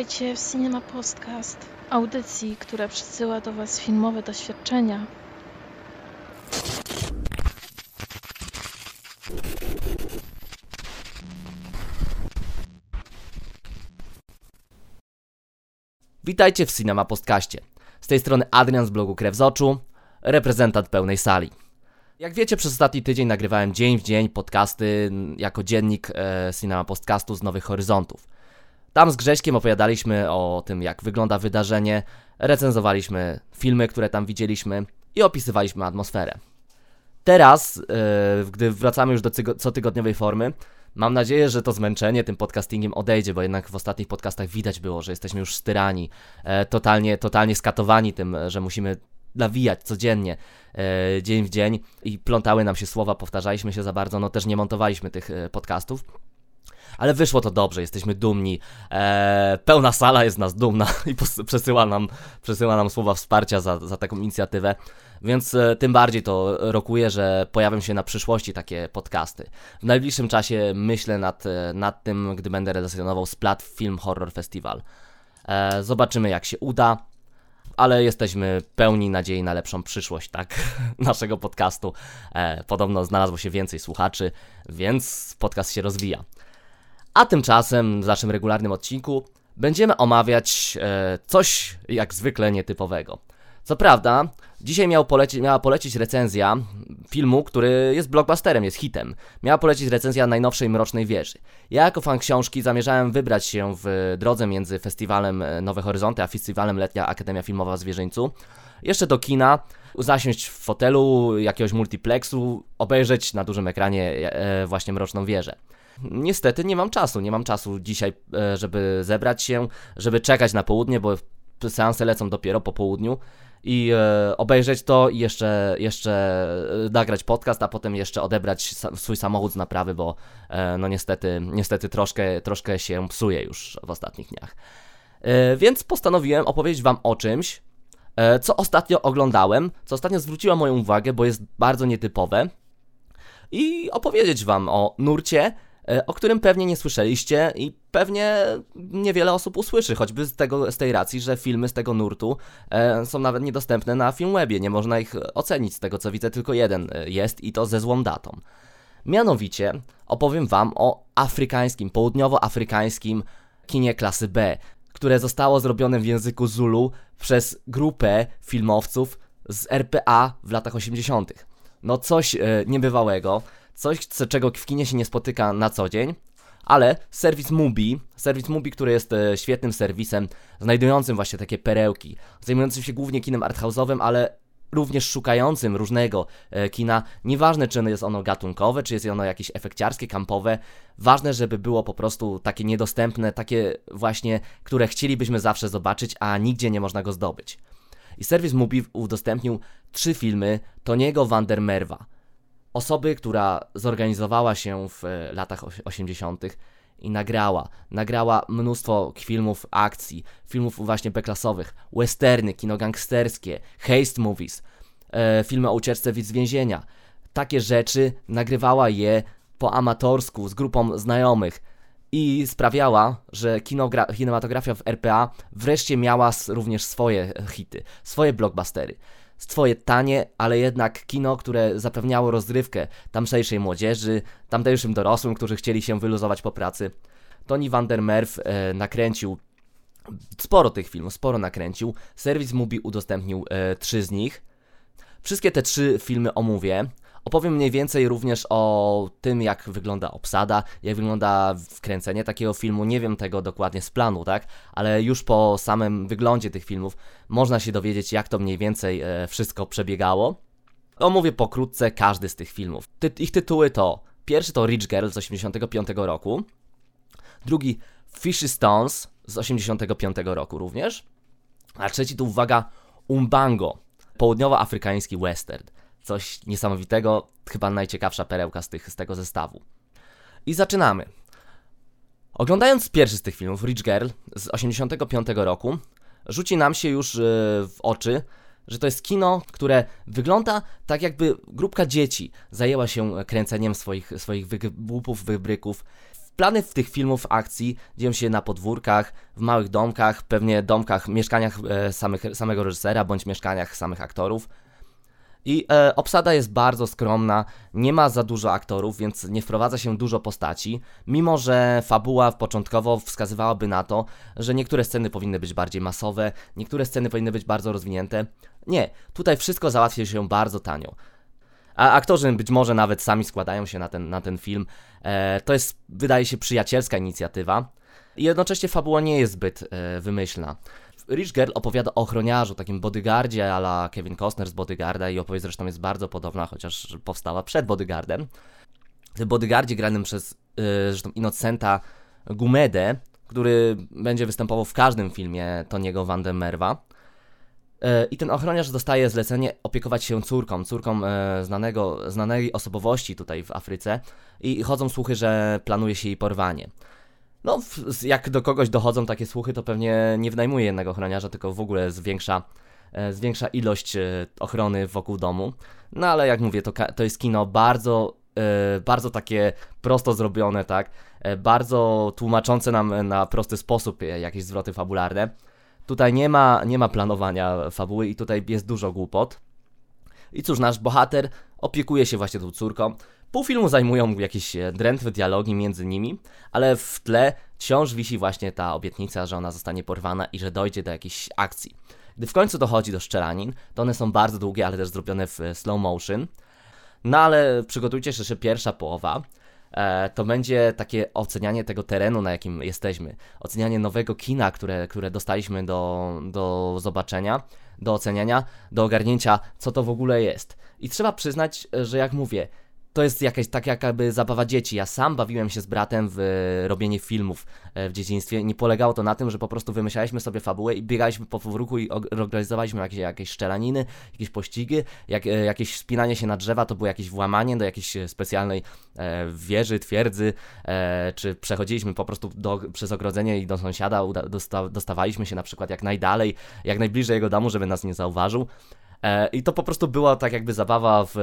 Witajcie w Cinema Podcast, audycji, która przysyła do Was filmowe doświadczenia. Witajcie w Cinema Postkaście. Z tej strony Adrian z blogu Krew z Oczu, reprezentant pełnej sali. Jak wiecie, przez ostatni tydzień nagrywałem dzień w dzień podcasty jako dziennik e, Cinema Podcastu z Nowych Horyzontów. Tam z Grześkiem opowiadaliśmy o tym, jak wygląda wydarzenie, recenzowaliśmy filmy, które tam widzieliśmy i opisywaliśmy atmosferę. Teraz, e, gdy wracamy już do cotygodniowej formy, mam nadzieję, że to zmęczenie tym podcastingiem odejdzie, bo jednak w ostatnich podcastach widać było, że jesteśmy już styrani, e, totalnie, totalnie skatowani tym, że musimy nawijać codziennie, e, dzień w dzień i plątały nam się słowa, powtarzaliśmy się za bardzo, no też nie montowaliśmy tych e, podcastów. Ale wyszło to dobrze, jesteśmy dumni. E, pełna sala jest nas dumna i przesyła nam, przesyła nam słowa wsparcia za, za taką inicjatywę. Więc e, tym bardziej to rokuję, że pojawią się na przyszłości takie podcasty. W najbliższym czasie myślę nad, e, nad tym, gdy będę relacjonował Splat Film Horror Festival. E, zobaczymy jak się uda, ale jesteśmy pełni nadziei na lepszą przyszłość, tak? Naszego podcastu. E, podobno znalazło się więcej słuchaczy, więc podcast się rozwija. A tymczasem w naszym regularnym odcinku będziemy omawiać e, coś jak zwykle nietypowego. Co prawda, dzisiaj miał poleci, miała polecieć recenzja filmu, który jest blockbusterem, jest hitem. Miała polecieć recenzja najnowszej Mrocznej Wieży. Ja jako fan książki zamierzałem wybrać się w drodze między festiwalem e, Nowe Horyzonty, a festiwalem Letnia Akademia Filmowa w Zwierzyńcu. Jeszcze do kina, zasiąść w fotelu jakiegoś multiplexu, obejrzeć na dużym ekranie e, właśnie Mroczną Wieżę. Niestety nie mam czasu, nie mam czasu dzisiaj, e, żeby zebrać się, żeby czekać na południe, bo seanse lecą dopiero po południu i e, obejrzeć to i jeszcze, jeszcze e, nagrać podcast, a potem jeszcze odebrać sa- swój samochód z naprawy, bo e, no niestety, niestety troszkę, troszkę się psuje już w ostatnich dniach. E, więc postanowiłem opowiedzieć Wam o czymś, co ostatnio oglądałem, co ostatnio zwróciło moją uwagę, bo jest bardzo nietypowe i opowiedzieć Wam o nurcie, e, o którym pewnie nie słyszeliście i pewnie niewiele osób usłyszy, choćby z, tego, z tej racji, że filmy z tego nurtu e, są nawet niedostępne na Filmwebie, nie można ich ocenić z tego co widzę, tylko jeden e, jest i to ze złą datą. Mianowicie opowiem Wam o afrykańskim, południowoafrykańskim kinie klasy B, które zostało zrobione w języku Zulu przez grupę filmowców z RPA w latach 80. No coś e, niebywałego, coś co, czego w kinie się nie spotyka na co dzień, ale serwis Mubi, serwis Mubi, który jest e, świetnym serwisem, znajdującym właśnie takie perełki, zajmującym się głównie kinem arthouse'owym, ale również szukającym różnego e, kina. Nieważne, czy jest ono gatunkowe, czy jest ono jakieś efekciarskie, kampowe. Ważne, żeby było po prostu takie niedostępne, takie właśnie, które chcielibyśmy zawsze zobaczyć, a nigdzie nie można go zdobyć. I serwis Mubi udostępnił trzy filmy Toniego van der Merwa. Osoby, która zorganizowała się w e, latach osi- 80. i nagrała. Nagrała mnóstwo filmów akcji, filmów właśnie beklasowych, westerny, kino gangsterskie, haste movies, e, filmy o ucieczce z więzienia. Takie rzeczy nagrywała je po amatorsku z grupą znajomych i sprawiała, że kinematografia w RPA wreszcie miała również swoje hity, swoje blockbustery. Swoje tanie, ale jednak kino, które zapewniało rozrywkę tamtejszej młodzieży, tamtejszym dorosłym, którzy chcieli się wyluzować po pracy. Tony van der Merw e, nakręcił sporo tych filmów, sporo nakręcił. Serwis Mubi udostępnił e, trzy z nich. Wszystkie te trzy filmy omówię. Opowiem mniej więcej również o tym, jak wygląda obsada, jak wygląda wkręcenie takiego filmu. Nie wiem tego dokładnie z planu, tak? Ale już po samym wyglądzie tych filmów można się dowiedzieć, jak to mniej więcej e, wszystko przebiegało. Omówię pokrótce każdy z tych filmów. Ty ich tytuły to: pierwszy to Rich Girl z 85 roku, drugi Fishy Stones z 85 roku również, a trzeci to uwaga Umbango, południowoafrykański western. Coś niesamowitego, chyba najciekawsza perełka z, tych, z tego zestawu. I zaczynamy. Oglądając pierwszy z tych filmów, Rich Girl z 85 roku, rzuci nam się już e, w oczy, że to jest kino, które wygląda tak jakby grupka dzieci zajęła się kręceniem swoich, swoich wygłupów, wybryków plany w tych filmów akcji dzieją się na podwórkach, w małych domkach, pewnie domkach, mieszkaniach e, samych, samego reżysera bądź mieszkaniach samych aktorów. I e, obsada jest bardzo skromna, nie ma za dużo aktorów, więc nie wprowadza się dużo postaci, mimo że fabuła początkowo wskazywałaby na to, że niektóre sceny powinny być bardziej masowe, niektóre sceny powinny być bardzo rozwinięte. Nie, tutaj wszystko załatwia się bardzo tanio. A aktorzy być może nawet sami składają się na ten, na ten film. E, to jest, wydaje się, przyjacielska inicjatywa. I jednocześnie fabuła nie jest zbyt e, wymyślna. Rich Girl opowiada o ochroniarzu, takim bodyguardzie ala Kevin Costner z Bodyguarda i opowieść zresztą jest bardzo podobna, chociaż powstała przed Bodyguardem. W bodyguardzie granym przez yy, zresztą Innocenta Gumedę, który będzie występował w każdym filmie Toniego Van Merwa. E, I ten ochroniarz dostaje zlecenie opiekować się córką, córką e, znanego, znanej osobowości tutaj w Afryce i chodzą słuchy, że planuje się jej porwanie. No, jak do kogoś dochodzą takie słuchy, to pewnie nie wynajmuje jednego ochroniarza, tylko w ogóle zwiększa, e, zwiększa ilość ochrony wokół domu. No ale jak mówię, to, to jest kino bardzo, bardzo takie prosto zrobione, tak? Bardzo tłumaczące nam na prosty sposób jakieś zwroty fabularne. Tutaj nie ma, nie ma planowania fabuły i tutaj jest dużo głupot. I cóż, nasz bohater opiekuje się właśnie tą córką. Pół filmu zajmują jakieś e, drętwe dialogi między nimi, ale w tle wciąż wisi właśnie ta obietnica, że ona zostanie porwana i że dojdzie do jakiejś akcji. Gdy w końcu dochodzi do szczelanin, to one są bardzo długie, ale też zrobione w e, slow motion. No ale przygotujcie się, że pierwsza połowa E, to będzie takie ocenianie tego terenu, na jakim jesteśmy, ocenianie nowego kina, które, które dostaliśmy do, do zobaczenia, do oceniania, do ogarnięcia, co to w ogóle jest. I trzeba przyznać, że jak mówię, to jest jakaś tak jakby zabawa dzieci. Ja sam bawiłem się z bratem w robienie filmów e, w dzieciństwie. Nie polegało to na tym, że po prostu wymyślaliśmy sobie fabułę i biegaliśmy po powróku i organizowaliśmy jakieś, jakieś szczelaniny, jakieś pościgi, jak, e, jakieś spinanie się na drzewa, to było jakieś włamanie do jakiejś specjalnej e, wieży, twierdzy, e, czy przechodziliśmy po prostu do, przez ogrodzenie i do sąsiada dosta, dostawaliśmy się na przykład jak najdalej, jak najbliżej jego domu, żeby nas nie zauważył. E, I to po prostu była tak jakby zabawa w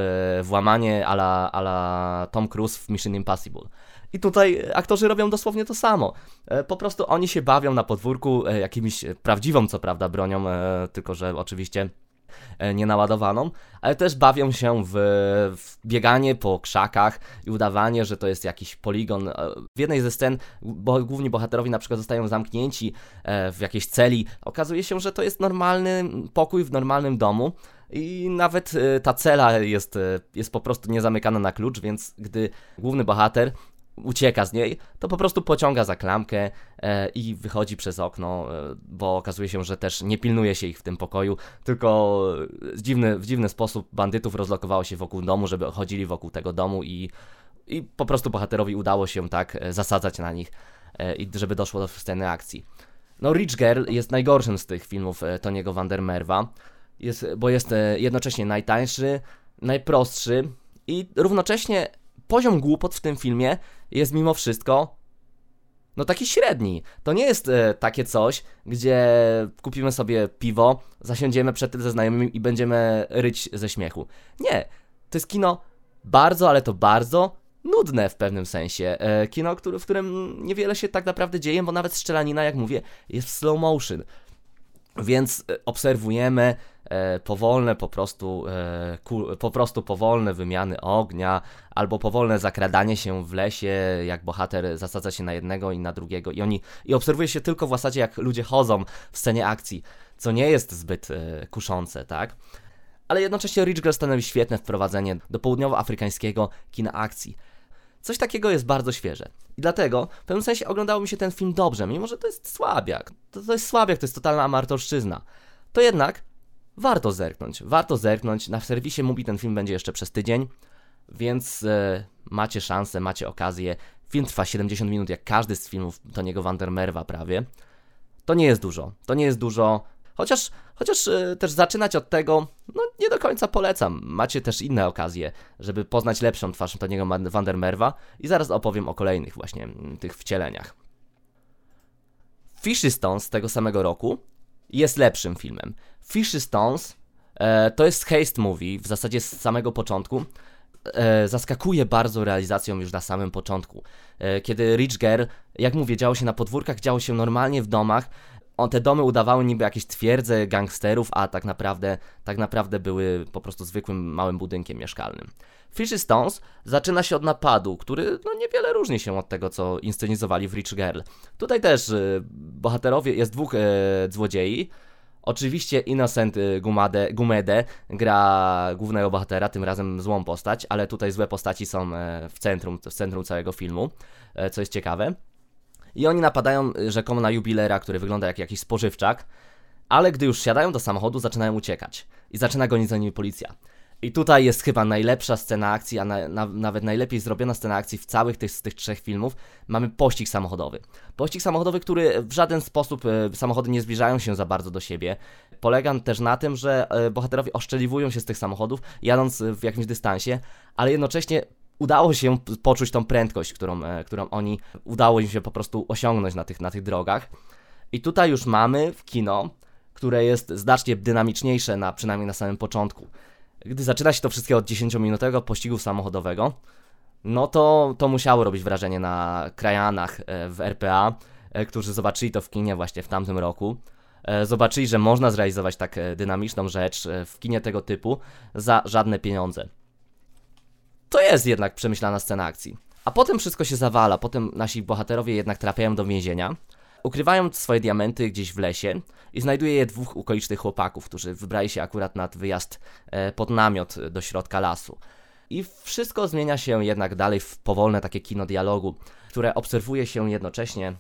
włamanie ala, ala Tom Cruise w Mission Impossible. I tutaj aktorzy robią dosłownie to samo. E, po prostu oni się bawią na podwórku e, jakimiś prawdziwą, co prawda, bronią, tylko że oczywiście nienaładowaną, ale też bawią się w, w, bieganie po krzakach i udawanie, że to jest jakiś poligon. W jednej ze scen bo, główni bohaterowie na przykład zostają zamknięci w jakiejś celi. Okazuje się, że to jest normalny pokój w normalnym domu. I nawet ta cela jest, jest po prostu niezamykana na klucz, więc gdy główny bohater ucieka z niej, to po prostu pociąga za klamkę e, i wychodzi przez okno, e, bo okazuje się, że też nie pilnuje się ich w tym pokoju, tylko w dziwny, w dziwny sposób bandytów rozlokowało się wokół domu, żeby chodzili wokół tego domu i, i po prostu bohaterowi udało się tak e, zasadzać na nich e, i żeby doszło do sceny akcji. No Rich Girl jest najgorszym z tych filmów e, Toniego Vandermerwa, jest, bo jest e, jednocześnie najtańszy, najprostszy i równocześnie poziom głupot w tym filmie jest mimo wszystko no taki średni. To nie jest e, takie coś, gdzie kupimy sobie piwo, zasiądziemy przed tym ze znajomymi i będziemy ryć ze śmiechu. Nie. To jest kino bardzo, ale to bardzo nudne w pewnym sensie. E, kino, który, w którym niewiele się tak naprawdę dzieje, bo nawet strzelanina, jak mówię, jest w slow motion. Więc e, obserwujemy powolne po prostu, e, po prostu powolne wymiany ognia, albo powolne zakradanie się w lesie, jak bohater zasadza się na jednego i na drugiego i oni, i obserwuje się tylko w zasadzie jak ludzie chodzą w scenie akcji, co nie jest zbyt e, kuszące, tak? Ale jednocześnie Rich stanowi świetne wprowadzenie do południowoafrykańskiego kina akcji. Coś takiego jest bardzo świeże. I dlatego w pewnym sensie oglądało mi się ten film dobrze, mimo że to jest słabiak. To, to jest słabiak, to jest totalna amatorszczyzna. To jednak warto zerknąć. Warto zerknąć. Na serwisie Mubi ten film będzie jeszcze przez tydzień, więc e, macie szansę, macie okazję. Film trwa 70 minut, jak każdy z filmów Toniego Vandermerwa prawie. To nie jest dużo. To nie jest dużo. Chociaż, chociaż yy, też zaczynać od tego, no nie do końca polecam. Macie też inne okazje, żeby poznać lepszą twarz Toniego Vandermerwa i zaraz opowiem o kolejnych właśnie mm, tych wcieleniach. Fishy Stones z tego samego roku jest lepszym filmem. Fishy Stones e, to jest haste movie, w zasadzie z samego początku. e, zaskakuje bardzo realizacją już na samym początku. E, kiedy Rich Girl, jak mówię, działo się na podwórkach, działo się normalnie w domach, on, te domy udawały niby jakieś twierdze gangsterów, a tak naprawdę, tak naprawdę były po prostu zwykłym małym budynkiem mieszkalnym. Fishy Stones zaczyna się od napadu, który no, niewiele różni się od tego, co inscenizowali w Rich Girl. Tutaj też y, bohaterowie, jest dwóch y, złodziei, Oczywiście Innocent e, Gumade, Gumede gra głównego bohatera, tym razem złą postać, ale tutaj złe postaci są w centrum, w centrum całego filmu, co jest ciekawe. I oni napadają rzekomo na jubilera, który wygląda jak jakiś spożywczak, ale gdy już siadają do samochodu, zaczynają uciekać. I zaczyna gonić za nimi policja. I tutaj jest chyba najlepsza scena akcji, a na, na, nawet najlepiej zrobiona scena akcji w całych tych, z tych trzech filmów. Mamy pościg samochodowy. Pościg samochodowy, który w żaden sposób e, samochody nie zbliżają się za bardzo do siebie. Polega też na tym, że e, bohaterowie oszczeliwują się z tych samochodów, jadąc w jakimś dystansie, ale jednocześnie udało się poczuć tą prędkość, którą, e, którą oni udało im się po prostu osiągnąć na tych, na tych drogach. I tutaj już mamy w kino, które jest znacznie dynamiczniejsze, na, przynajmniej na samym początku. Gdy zaczyna się to wszystkie od 10-minutowego pościgu samochodowego, no to, to musiało robić wrażenie na krajanach e, w RPA, e, którzy zobaczyli to w kinie właśnie w tamtym roku. Zobaczyli, że można zrealizować tak dynamiczną rzecz w kinie tego typu za żadne pieniądze to jest jednak przemyślana scena akcji. A potem wszystko się zawala, potem nasi bohaterowie jednak trafiają do więzienia, ukrywają swoje diamenty gdzieś w lesie i znajduje je dwóch okolicznych chłopaków, którzy wybrali się akurat nad wyjazd e, pod namiot do środka lasu. I wszystko zmienia się jednak dalej w powolne takie kino dialogu, które obserwuje się jednocześnie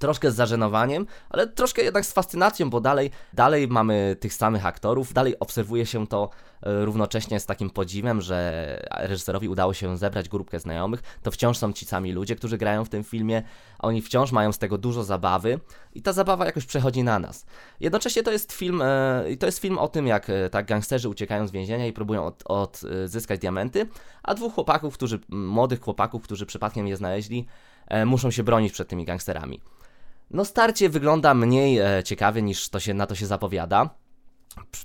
troszkę z zażenowaniem, ale troszkę jednak z fascynacją, bo dalej, dalej mamy tych samych aktorów, dalej obserwuje się to e, równocześnie z takim podziwem, że reżyserowi udało się zebrać grupkę znajomych, to wciąż są ci sami ludzie, którzy grają w tym filmie, oni wciąż mają z tego dużo zabawy i ta zabawa jakoś przechodzi na nas. Jednocześnie to jest film, e, to jest film o tym, jak e, tak gangsterzy uciekają z więzienia i próbują od, odzyskać diamenty, a dwóch chłopaków, którzy, młodych chłopaków, którzy przypadkiem je znaleźli, muszą się bronić przed tymi gangsterami. No starcie wygląda mniej e, ciekawie niż to się, na to się zapowiada.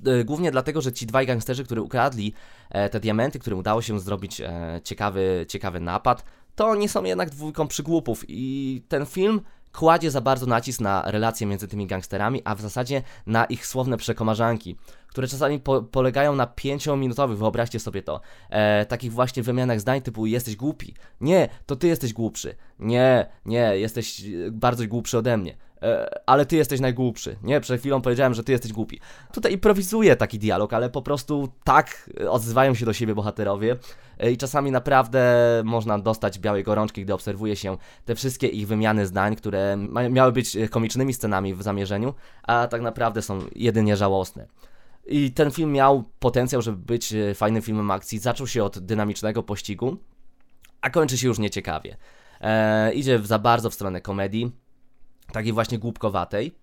E, głównie dlatego, że ci dwaj gangsterzy, którzy ukradli e, te diamenty, którym udało się zrobić e, ciekawy, ciekawy napad, to nie są jednak dwójką przygłupów i ten film kładzie za bardzo nacisk na relacje między tymi gangsterami, a w zasadzie na ich słowne przekomarzanki, które czasami po polegają na pięciominutowych, wyobraźcie sobie to, e, takich właśnie wymianach zdań typu jesteś głupi, nie, to ty jesteś głupszy, nie, nie, jesteś bardzo głupszy ode mnie, e, ale ty jesteś najgłupszy, nie, przed chwilą powiedziałem, że ty jesteś głupi. Tutaj improwizuję taki dialog, ale po prostu tak odzywają się do siebie bohaterowie e, i czasami naprawdę można dostać białej gorączki, gdy obserwuje się te wszystkie ich wymiany zdań, które miały być komicznymi scenami w zamierzeniu, a tak naprawdę są jedynie żałosne. I ten film miał potencjał, żeby być e, fajnym filmem akcji. Zaczął się od dynamicznego pościgu, a kończy się już nieciekawie. Eee, idzie za bardzo w stronę komedii, takiej właśnie głupkowatej.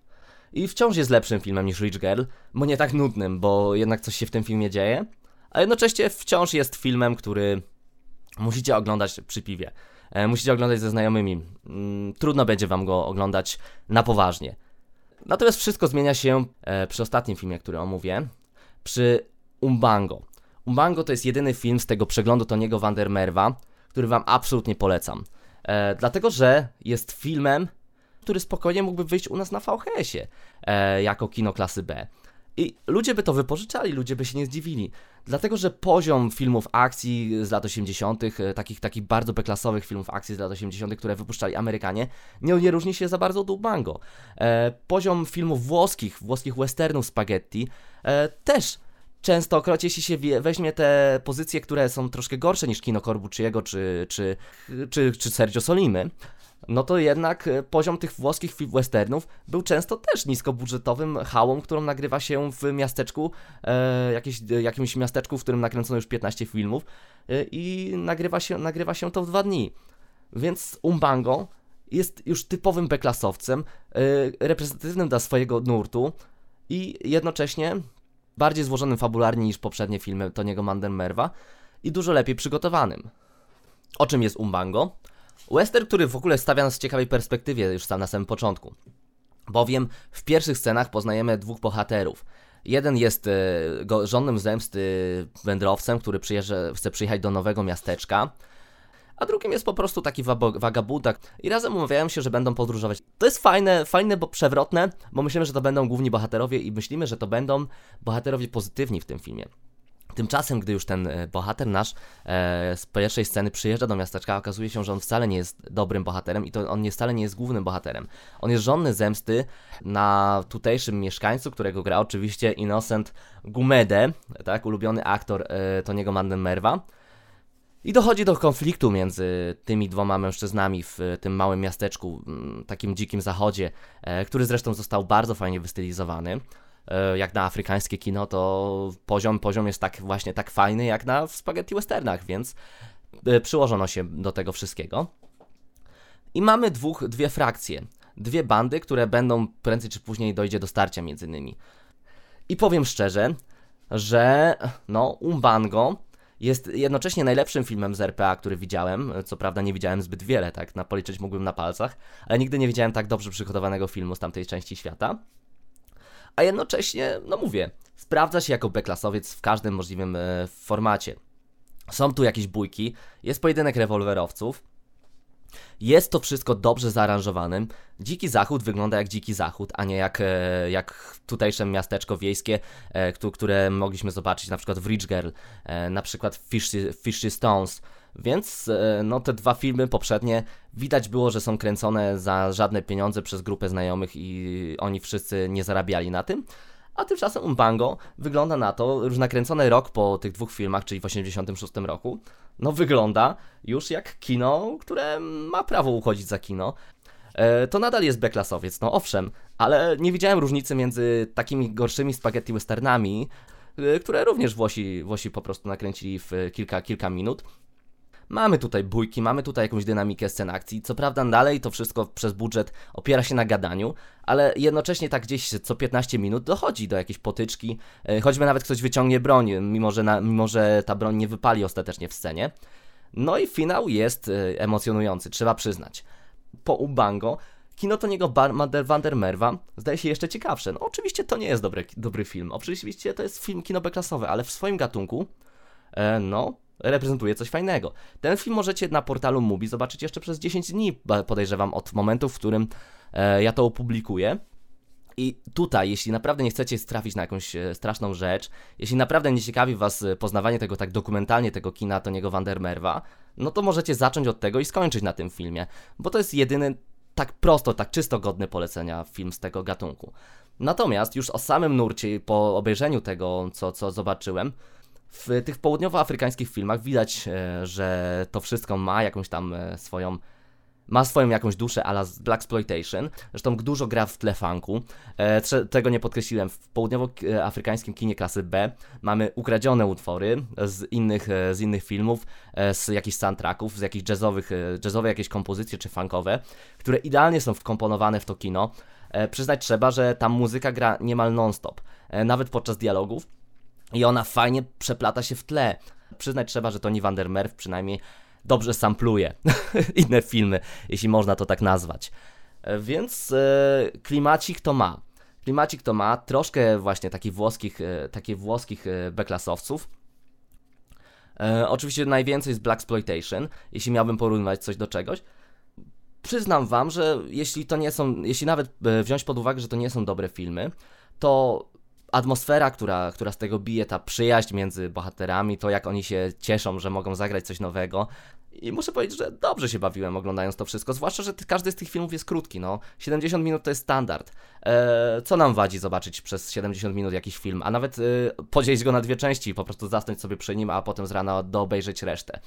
I wciąż jest lepszym filmem niż Rich Girl, bo nie tak nudnym, bo jednak coś się w tym filmie dzieje, a jednocześnie wciąż jest filmem, który musicie oglądać przy piwie. E, musicie oglądać ze znajomymi. Mm, trudno będzie wam go oglądać na poważnie. Natomiast wszystko zmienia się e, przy ostatnim filmie, który omówię, przy Umbango. Umbango to jest jedyny film z tego przeglądu Toniego Vandermerwa, który wam absolutnie polecam. E, dlatego, że jest filmem, który spokojnie mógłby wyjść u nas na VHS-ie e, jako kino klasy B. I ludzie by to wypożyczali, ludzie by się nie zdziwili. Dlatego, że poziom filmów akcji z lat 80., e, takich, takich bardzo beklasowych filmów akcji z lat 80., które wypuszczali Amerykanie, nie, nie różni się za bardzo od Mango. E, poziom filmów włoskich, włoskich westernów spaghetti e, też częstokroć, jeśli się weźmie te pozycje, które są troszkę gorsze niż kino Corbucciego czy, czy, czy, czy Sergio Solimy, no to jednak e, poziom tych włoskich westernów był często też niskobudżetowym hałą, którą nagrywa się w miasteczku, e, jakieś, e, jakimś miasteczku, w którym nakręcono już 15 filmów e, i nagrywa się, nagrywa się to w dwa dni. Więc Umbango jest już typowym beklasowcem, e, reprezentatywnym dla swojego nurtu i jednocześnie bardziej złożonym fabularnie niż poprzednie filmy Toniego Mandenmerwa i dużo lepiej przygotowanym. O czym jest Umbango? Western, który w ogóle stawia nas w ciekawej perspektywie już sam na samym początku. Bowiem w pierwszych scenach poznajemy dwóch bohaterów. Jeden jest e, żonnym zemsty wędrowcem, który chce przyjechać do nowego miasteczka, a drugim jest po prostu taki wagabudak i razem umawiają się, że będą podróżować. To jest fajne, fajne, bo przewrotne, bo myślimy, że to będą główni bohaterowie i myślimy, że to będą bohaterowie pozytywni w tym filmie. Tymczasem, gdy już ten e, bohater nasz e, z pierwszej sceny przyjeżdża do miasteczka, okazuje się, że on wcale nie jest dobrym bohaterem i to on nie, wcale nie jest głównym bohaterem. On jest żonny zemsty na tutejszym mieszkańcu, którego gra oczywiście Innocent Gumede, tak, ulubiony aktor e, Toniego Mandenmerwa. I dochodzi do konfliktu między tymi dwoma mężczyznami w tym małym miasteczku, takim dzikim zachodzie, e, który zresztą został bardzo fajnie wystylizowany. E, jak na afrykańskie kino, to poziom, poziom jest tak właśnie tak fajny jak na spaghetti westernach, więc e, przyłożono się do tego wszystkiego. I mamy dwóch, dwie frakcje, dwie bandy, które będą prędzej czy później dojdzie do starcia między nimi. I powiem szczerze, że no, Umbango jest jednocześnie najlepszym filmem z RPA, który widziałem. Co prawda nie widziałem zbyt wiele, tak, na policzyć mógłbym na palcach, ale nigdy nie widziałem tak dobrze przygotowanego filmu z tamtej części świata a jednocześnie, no mówię, sprawdza się jako B-klasowiec w każdym możliwym e, formacie. Są tu jakieś bójki, jest pojedynek rewolwerowców, jest to wszystko dobrze zaaranżowanym. Dziki Zachód wygląda jak Dziki Zachód, a nie jak, e, jak tutejsze miasteczko wiejskie, e, które mogliśmy zobaczyć na przykład w Rich Girl, e, na przykład w Fishy, Fishy Stones. Więc no, te dwa filmy poprzednie widać było, że są kręcone za żadne pieniądze przez grupę znajomych i oni wszyscy nie zarabiali na tym. A tymczasem Umbango wygląda na to, już nakręcony rok po tych dwóch filmach, czyli w 86 roku, no wygląda już jak kino, które ma prawo uchodzić za kino. E, to nadal jest B-klasowiec, no owszem, ale nie widziałem różnicy między takimi gorszymi spaghetti westernami, e, które również Włosi, Włosi po prostu nakręcili w kilka, kilka minut, Mamy tutaj bójki, mamy tutaj jakąś dynamikę scen akcji. Co prawda dalej to wszystko przez budżet opiera się na gadaniu, ale jednocześnie tak gdzieś co 15 minut dochodzi do jakiejś potyczki, e, choćby nawet ktoś wyciągnie broń, mimo że, na, mimo że ta broń nie wypali ostatecznie w scenie. No i finał jest e, emocjonujący, trzeba przyznać. Po Ubango kino to niego Van der Merwa zdaje się jeszcze ciekawsze. No oczywiście to nie jest dobry, dobry film, oczywiście to jest film kino ale w swoim gatunku, e, no, reprezentuje coś fajnego. Ten film możecie na portalu Mubi zobaczyć jeszcze przez 10 dni, podejrzewam, od momentu, w którym e, ja to opublikuję. I tutaj, jeśli naprawdę nie chcecie strafić na jakąś e, straszną rzecz, jeśli naprawdę nie ciekawi Was e, poznawanie tego tak dokumentalnie, tego kina Toniego Vandermerwa, no to możecie zacząć od tego i skończyć na tym filmie, bo to jest jedyny tak prosto, tak czysto godny polecenia film z tego gatunku. Natomiast już o samym nurcie, po obejrzeniu tego, co, co zobaczyłem, w tych południowoafrykańskich filmach widać, e, że to wszystko ma jakąś tam e, swoją ma swoją jakąś duszę ala Black Exploitation. Zresztą dużo gra w tle funku. E, tego nie podkreśliłem. W południowoafrykańskim kinie klasy B mamy ukradzione utwory z innych, z innych filmów, z jakichś soundtracków, z jakichś jazzowych, jazzowe jakieś kompozycje czy funkowe, które idealnie są wkomponowane w to kino. Przyznać trzeba, że tam muzyka gra niemal non-stop, nawet podczas dialogów i ona fajnie przeplata się w tle. Przyznać trzeba, że Tony Van der Merw przynajmniej dobrze sampluje inne filmy, jeśli można to tak nazwać. E, więc e, klimacik to ma. Klimacik to ma troszkę właśnie takich włoskich, e, takich włoskich beklasowców. Oczywiście najwięcej z Black Exploitation, jeśli miałbym porównywać coś do czegoś. Przyznam wam, że jeśli to nie są, jeśli nawet wziąć pod uwagę, że to nie są dobre filmy, to atmosfera, która, która z tego bije, ta przyjaźń między bohaterami, to jak oni się cieszą, że mogą zagrać coś nowego. I muszę powiedzieć, że dobrze się bawiłem oglądając to wszystko, zwłaszcza, że każdy z tych filmów jest krótki, no. 70 minut to jest standard. Eee, co nam wadzi zobaczyć przez 70 minut jakiś film, a nawet e, podzielić go na dwie części i po prostu zasnąć sobie przy nim, a potem z rana doobejrzeć resztę.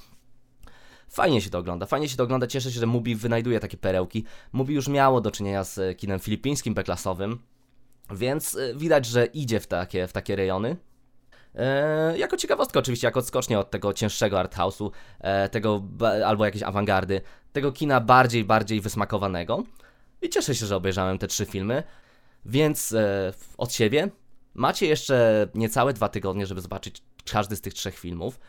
Fajnie się to ogląda, fajnie się to ogląda, cieszę się, że Mubi wynajduje takie perełki. Mubi już miało do czynienia z kinem filipińskim beklasowym, więc y, widać, że idzie w takie, w takie rejony. E, jako ciekawostka oczywiście, jako odskocznie od tego cięższego arthouse'u, e, tego albo jakiejś awangardy, tego kina bardziej, bardziej wysmakowanego. I cieszę się, że obejrzałem te trzy filmy. Więc e, od siebie macie jeszcze niecałe dwa tygodnie, żeby zobaczyć każdy z tych trzech filmów.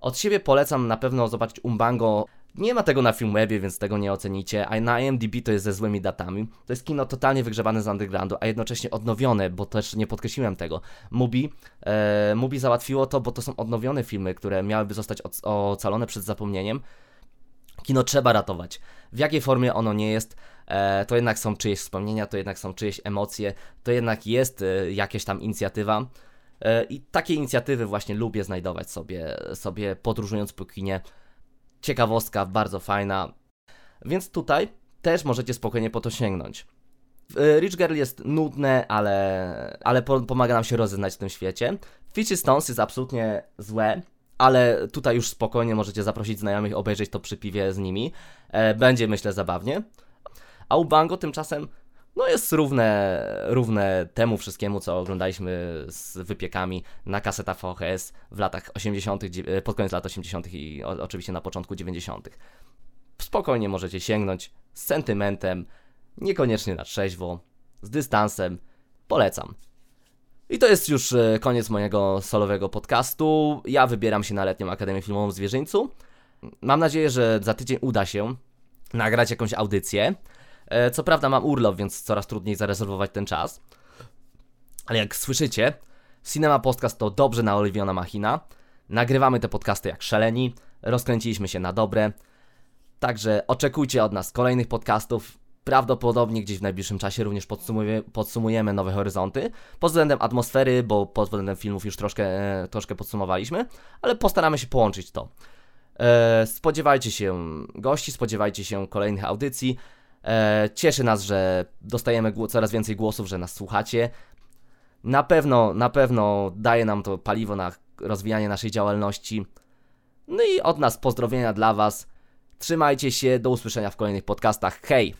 Od siebie polecam na pewno zobaczyć Umbango Nie ma tego na Filmwebie, więc tego nie ocenicie, a na IMDb to jest ze złymi datami. To jest kino totalnie wygrzewane z undergroundu, a jednocześnie odnowione, bo też nie podkreśliłem tego. Mubi, e, Mubi załatwiło to, bo to są odnowione filmy, które miałyby zostać ocalone przed zapomnieniem. Kino trzeba ratować. W jakiej formie ono nie jest, e, to jednak są czyjeś wspomnienia, to jednak są czyjeś emocje, to jednak jest e, jakaś tam inicjatywa. E, I takie inicjatywy właśnie lubię znajdować sobie, sobie podróżując po kinie. Ciekawostka, bardzo fajna. Więc tutaj też możecie spokojnie po to sięgnąć. E, Rich Girl jest nudne, ale, ale pomaga nam się rozeznać w tym świecie. Fishy Stones jest absolutnie złe, ale tutaj już spokojnie możecie zaprosić znajomych, obejrzeć to przy piwie z nimi. E, będzie myślę zabawnie. A Ubango tymczasem no jest równe, równe temu wszystkiemu, co oglądaliśmy z wypiekami na kasetach VHS w latach 80., e, pod koniec lat 80. i oczywiście na początku 90. Spokojnie możecie sięgnąć z sentymentem, niekoniecznie na trzeźwo, z dystansem. Polecam. I to jest już e, koniec mojego solowego podcastu. Ja wybieram się na letnią Akademię Filmową w Zwierzyńcu. Mam nadzieję, że za tydzień uda się nagrać jakąś audycję. E, co prawda mam urlop, więc coraz trudniej zarezerwować ten czas. Ale jak słyszycie, Cinema Podcast to dobrze naoliwiona machina. Nagrywamy te podcasty jak szaleni, rozkręciliśmy się na dobre. Także oczekujcie od nas kolejnych podcastów. Prawdopodobnie gdzieś w najbliższym czasie również podsumujemy, nowe horyzonty. Pod względem atmosfery, bo pod względem filmów już troszkę, e, troszkę podsumowaliśmy, ale postaramy się połączyć to. E, spodziewajcie się gości, spodziewajcie się kolejnych audycji. E, cieszy nas, że dostajemy coraz więcej głosów, że nas słuchacie. Na pewno, na pewno daje nam to paliwo na rozwijanie naszej działalności. No i od nas pozdrowienia dla Was. Trzymajcie się, do usłyszenia w kolejnych podcastach. Hej!